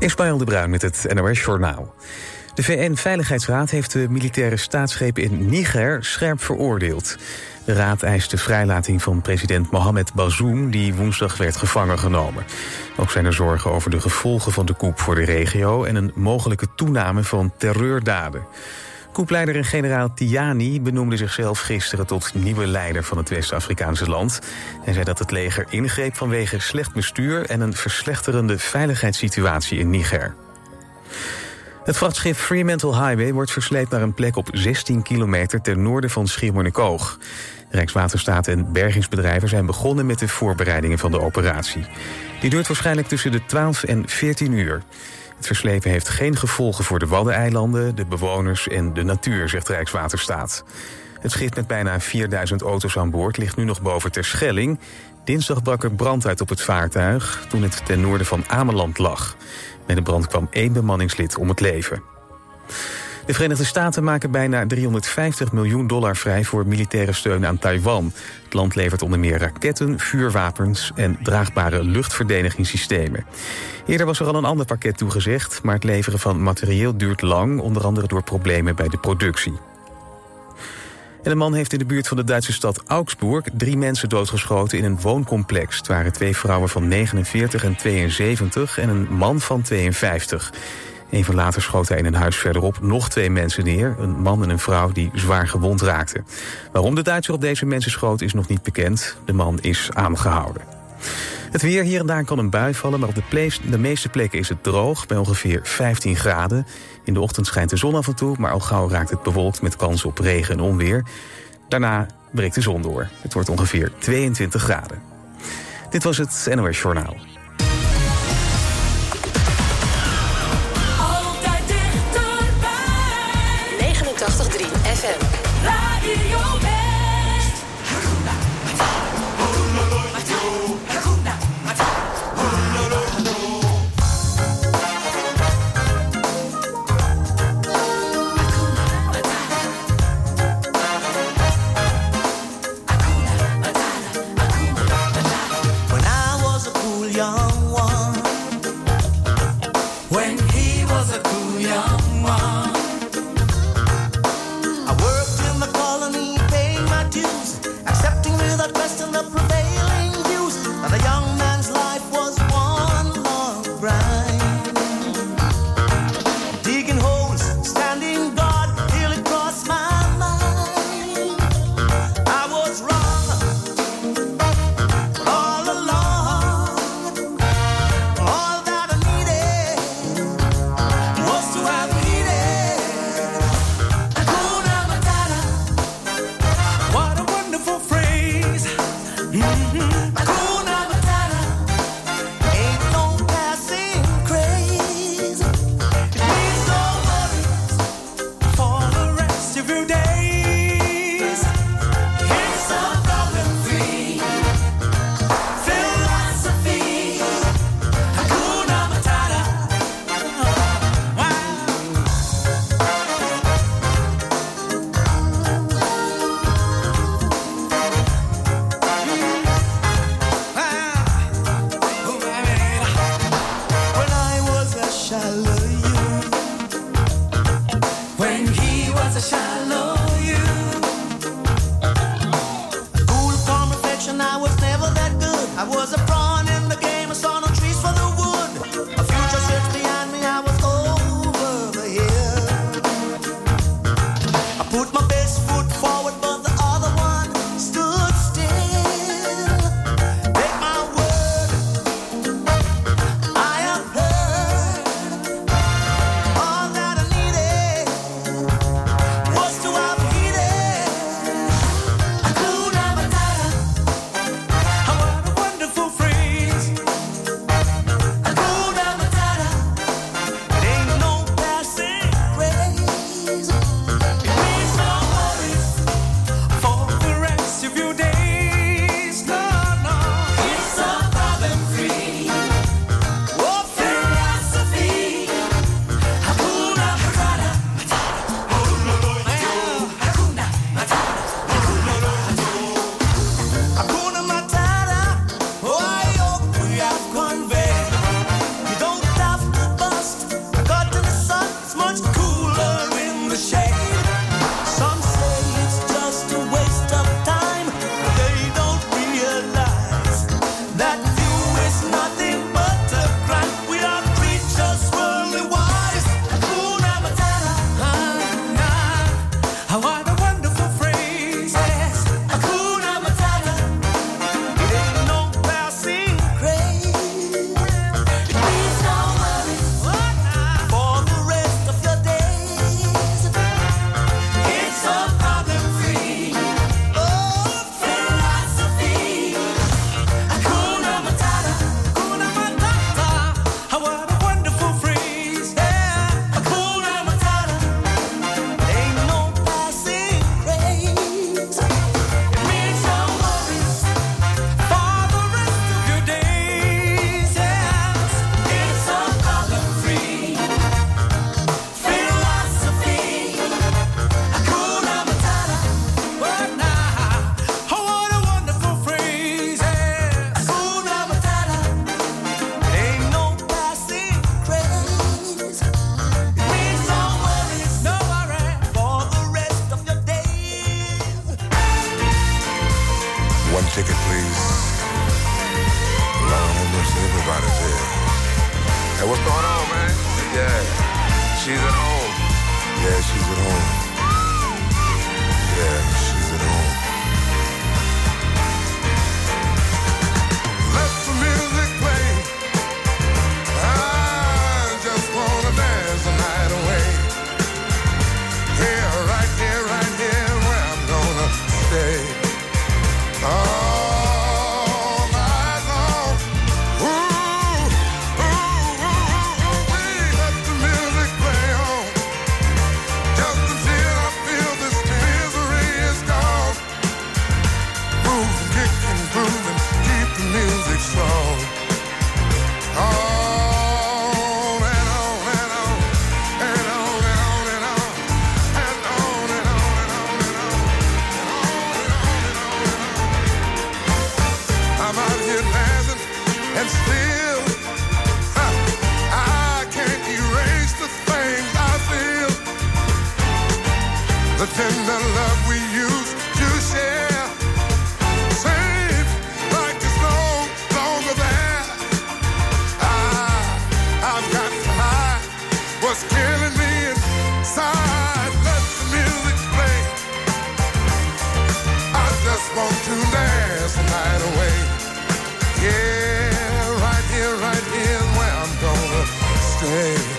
Ismaël de Bruin met het NOS Journaal. De VN-veiligheidsraad heeft de militaire staatsgreep in Niger scherp veroordeeld. De raad eist de vrijlating van president Mohamed Bazoum... die woensdag werd gevangen genomen. Ook zijn er zorgen over de gevolgen van de coup voor de regio... en een mogelijke toename van terreurdaden. Koepleider en generaal Tiani benoemde zichzelf gisteren tot nieuwe leider van het West-Afrikaanse land. Hij zei dat het leger ingreep vanwege slecht bestuur en een verslechterende veiligheidssituatie in Niger. Het vrachtschip Fremantle Highway wordt versleept naar een plek op 16 kilometer ten noorden van Schiermonnikoog. Rijkswaterstaat en bergingsbedrijven zijn begonnen met de voorbereidingen van de operatie. Die duurt waarschijnlijk tussen de 12 en 14 uur. Het verslepen heeft geen gevolgen voor de Waddeneilanden, de bewoners en de natuur, zegt Rijkswaterstaat. Het schip met bijna 4000 auto's aan boord ligt nu nog boven Terschelling. Dinsdag brak er brand uit op het vaartuig toen het ten noorden van Ameland lag. Bij de brand kwam één bemanningslid om het leven. De Verenigde Staten maken bijna 350 miljoen dollar vrij voor militaire steun aan Taiwan. Het land levert onder meer raketten, vuurwapens en draagbare luchtverdedigingssystemen. Eerder was er al een ander pakket toegezegd, maar het leveren van materieel duurt lang, onder andere door problemen bij de productie. En een man heeft in de buurt van de Duitse stad Augsburg drie mensen doodgeschoten in een wooncomplex. Het waren twee vrouwen van 49 en 72 en een man van 52. Even later schoot hij in een huis verderop nog twee mensen neer. Een man en een vrouw die zwaar gewond raakten. Waarom de Duitser op deze mensen schoot is nog niet bekend. De man is aangehouden. Het weer hier en daar kan een bui vallen, maar op de, de, meeste plekken is het droog, bij ongeveer 15 graden. In de ochtend schijnt de zon af en toe, maar al gauw raakt het bewolkt met kans op regen en onweer. Daarna breekt de zon door. Het wordt ongeveer 22 graden. Dit was het NOS Journaal. 嗯。the love we used to share. Seems like it's no longer there. Ah, I, I've got to hide what's killing me inside. Let the music play. I just want to dance the night away. Yeah, right here, right here, where I'm gonna stay.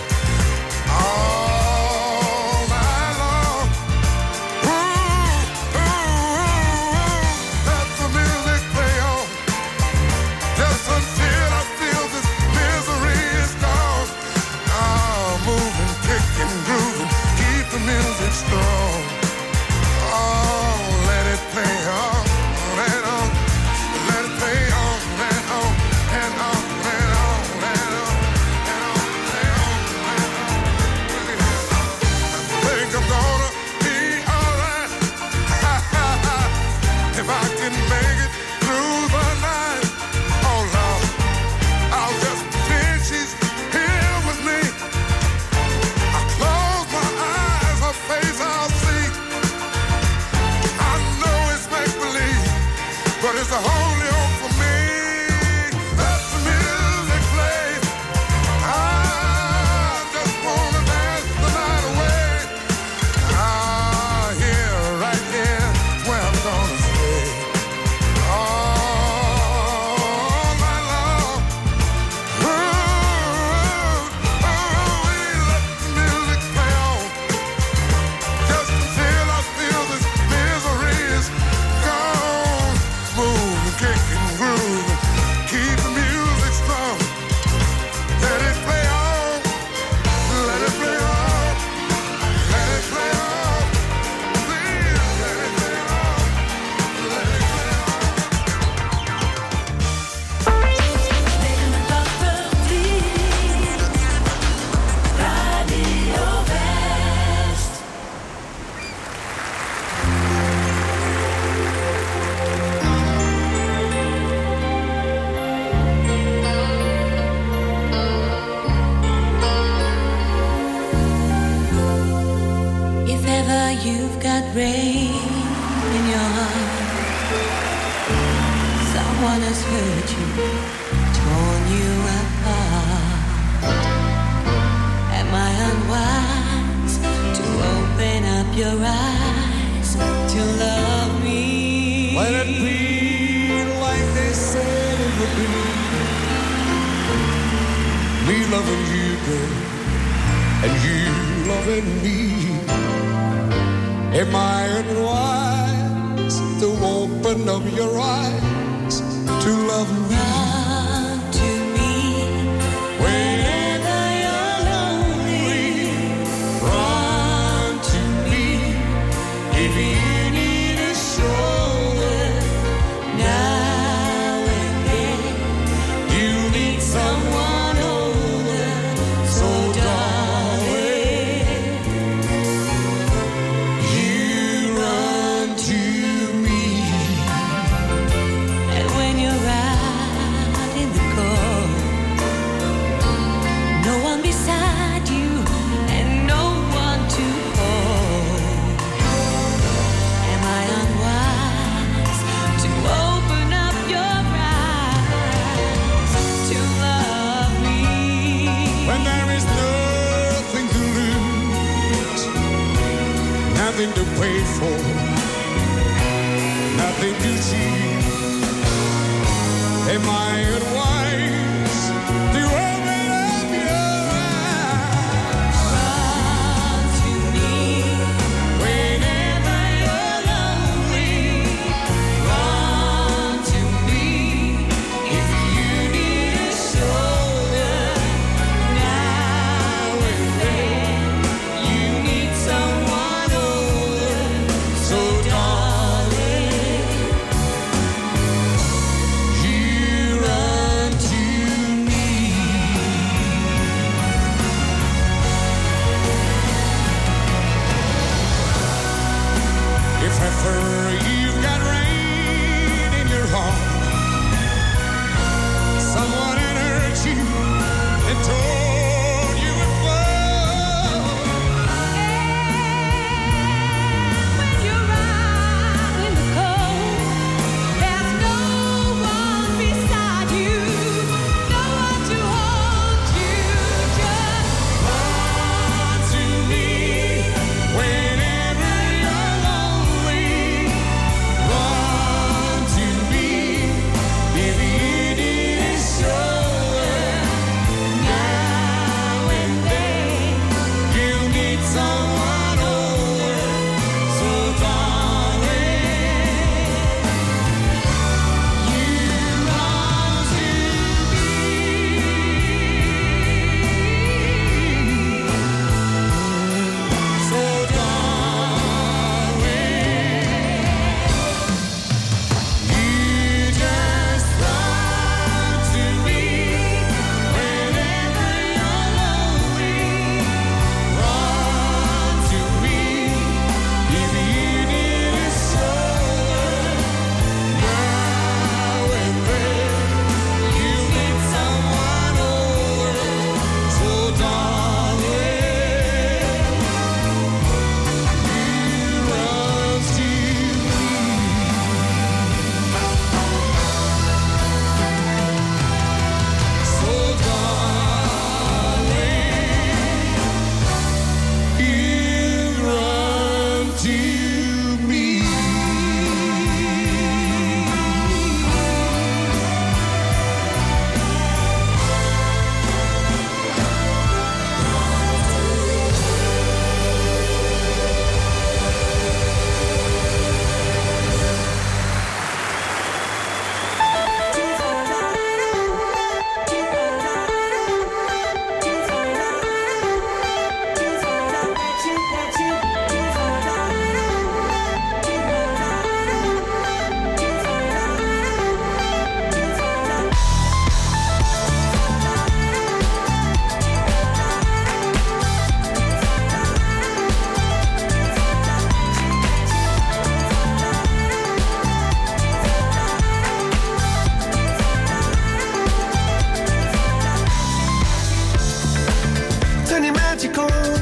magical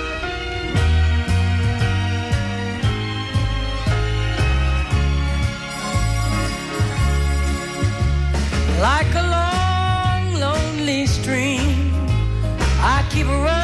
Like a long, lonely stream, I keep running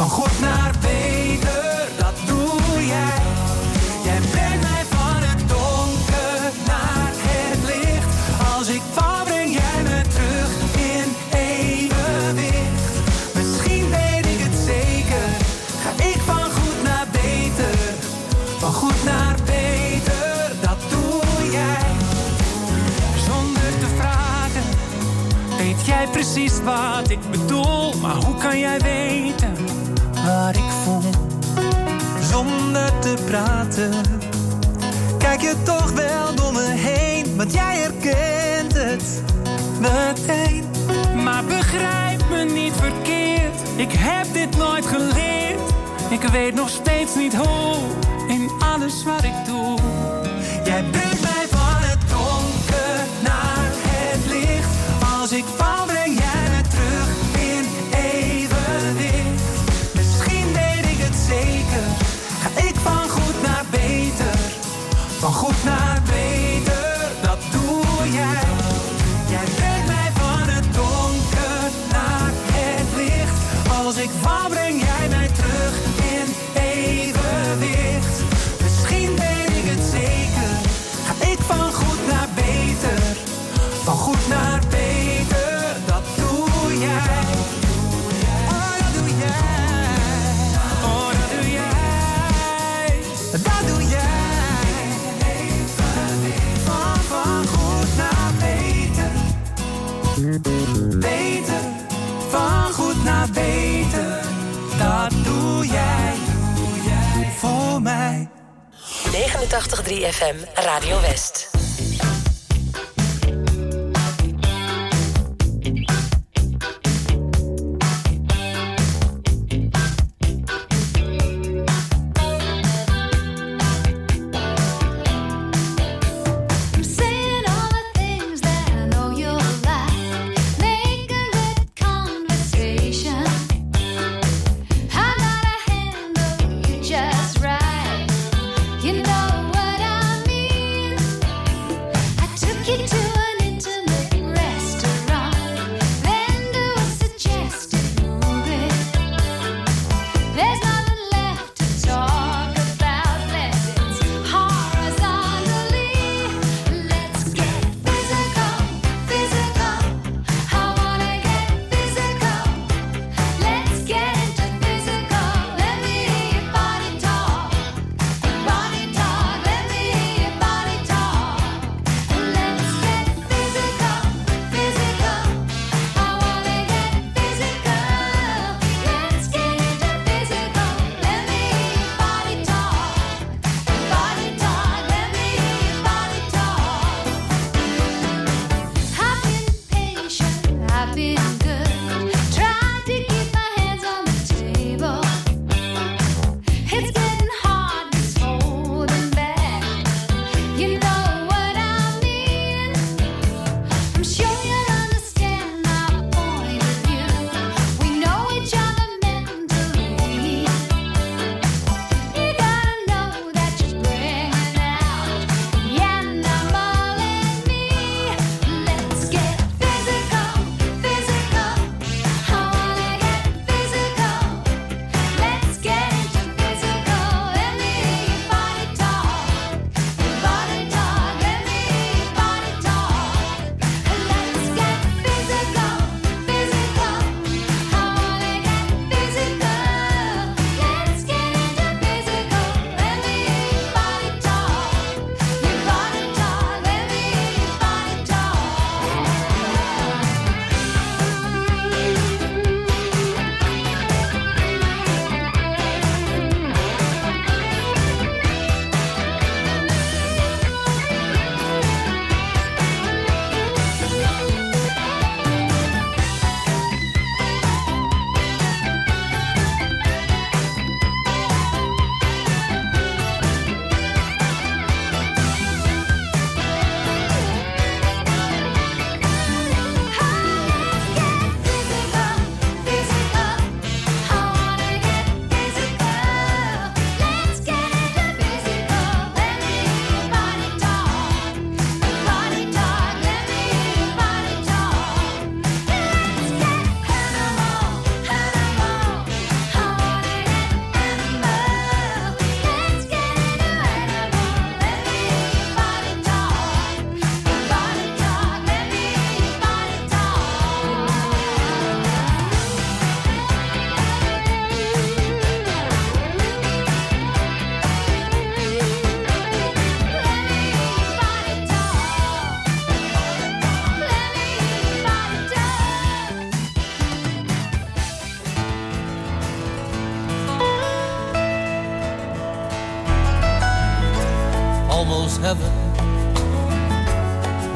Van goed naar beter, dat doe jij. Jij brengt mij van het donker naar het licht. Als ik val, breng jij me terug in evenwicht. Misschien weet ik het zeker. Ga ik van goed naar beter. Van goed naar beter, dat doe jij. Zonder te vragen. Weet jij precies wat ik bedoel. Maar hoe kan jij weten Zonder te praten. Kijk je toch wel door me heen, want jij herkent het meteen. Maar begrijp me niet verkeerd. Ik heb dit nooit geleerd. Ik weet nog steeds niet hoe in alles wat ik doe. 89.3 FM Radio West.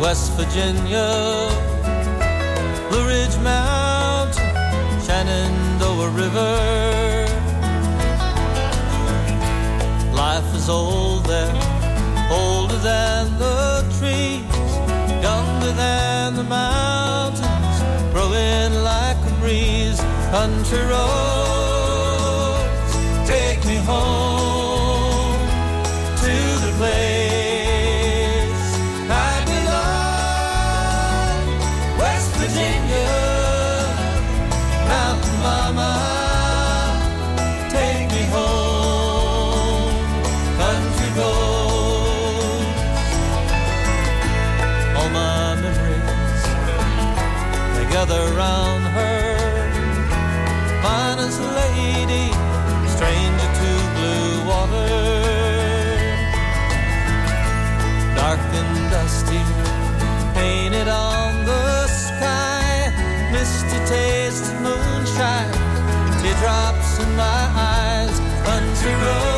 West Virginia, Blue Ridge Mountain, Shenandoah River. Life is old there, older than the trees, younger than the mountains, growing like a breeze. Country roads, take me home. to go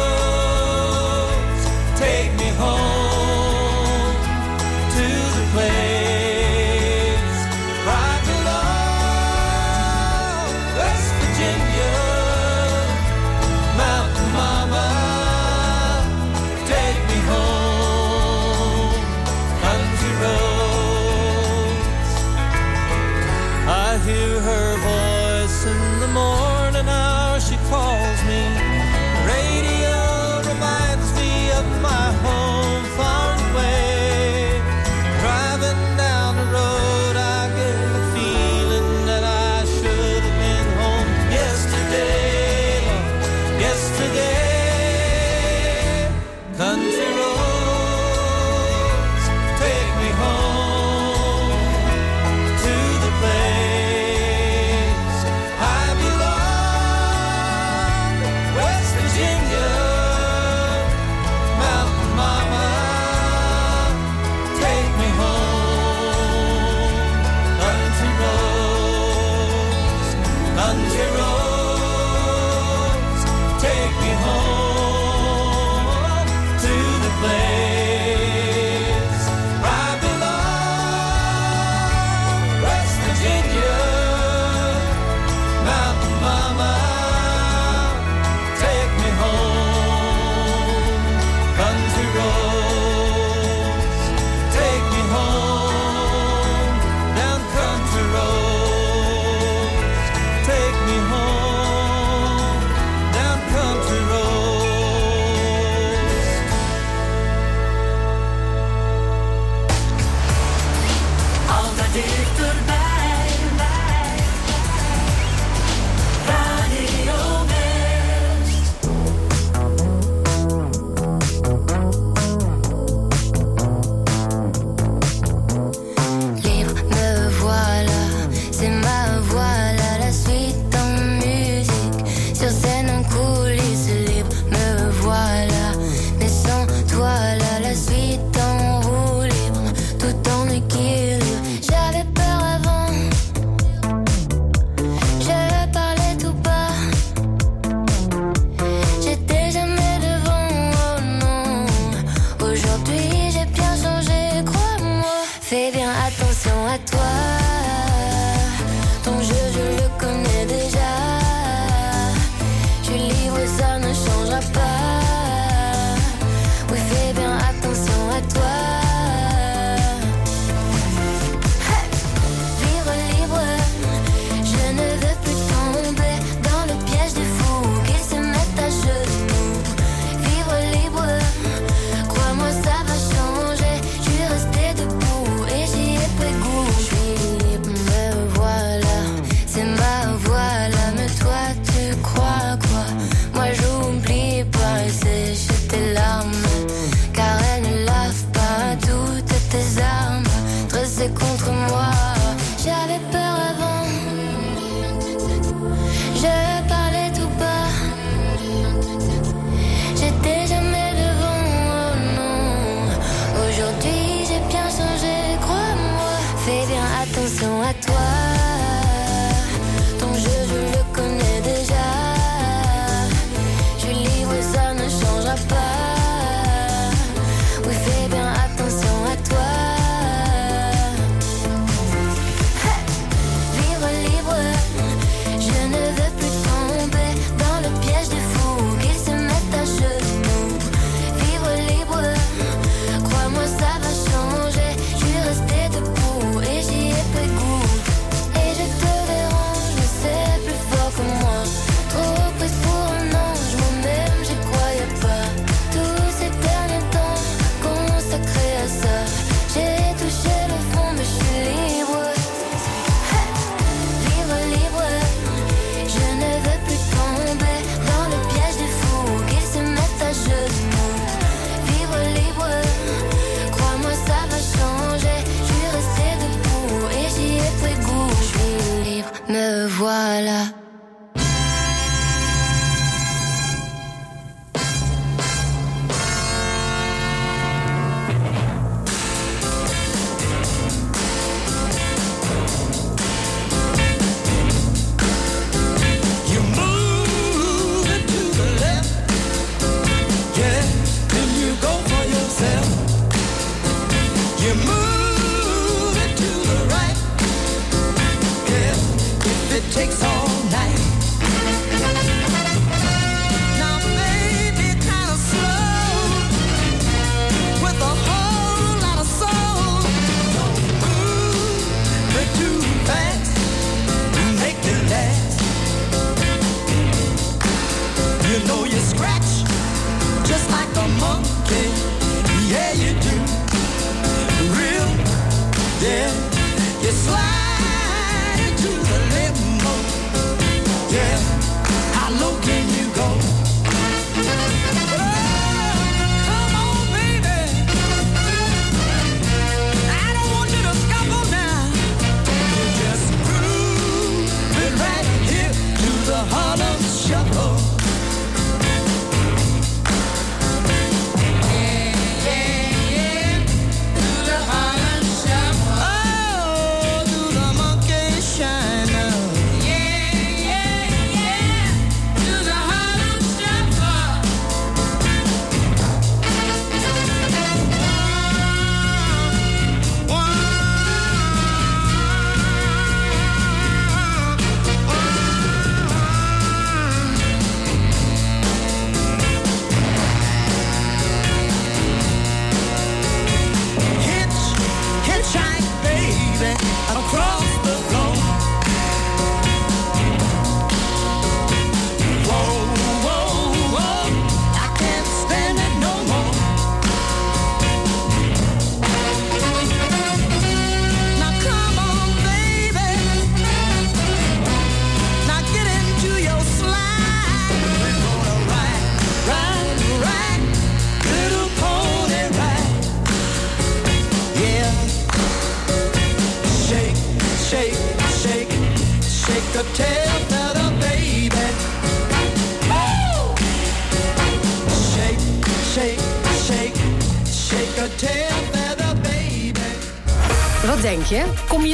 Fais bien attention à toi. Ton jeu, je le connais.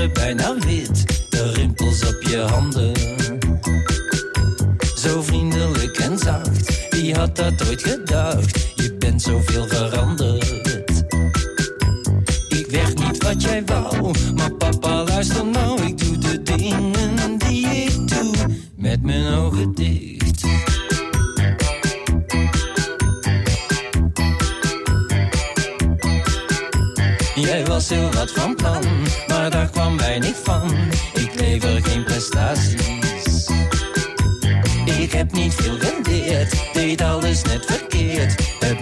se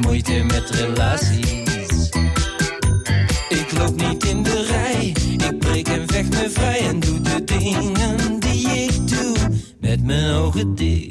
moeite met relaties. Ik loop niet in de rij, ik breek en vecht me vrij en doe de dingen die ik doe met mijn ogen dicht.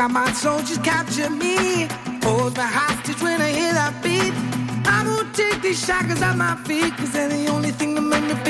Got my soldiers capture me. Hold my hostage when I hear that beat. I won't take these shackles off my feet, cause they're the only thing that make me feel.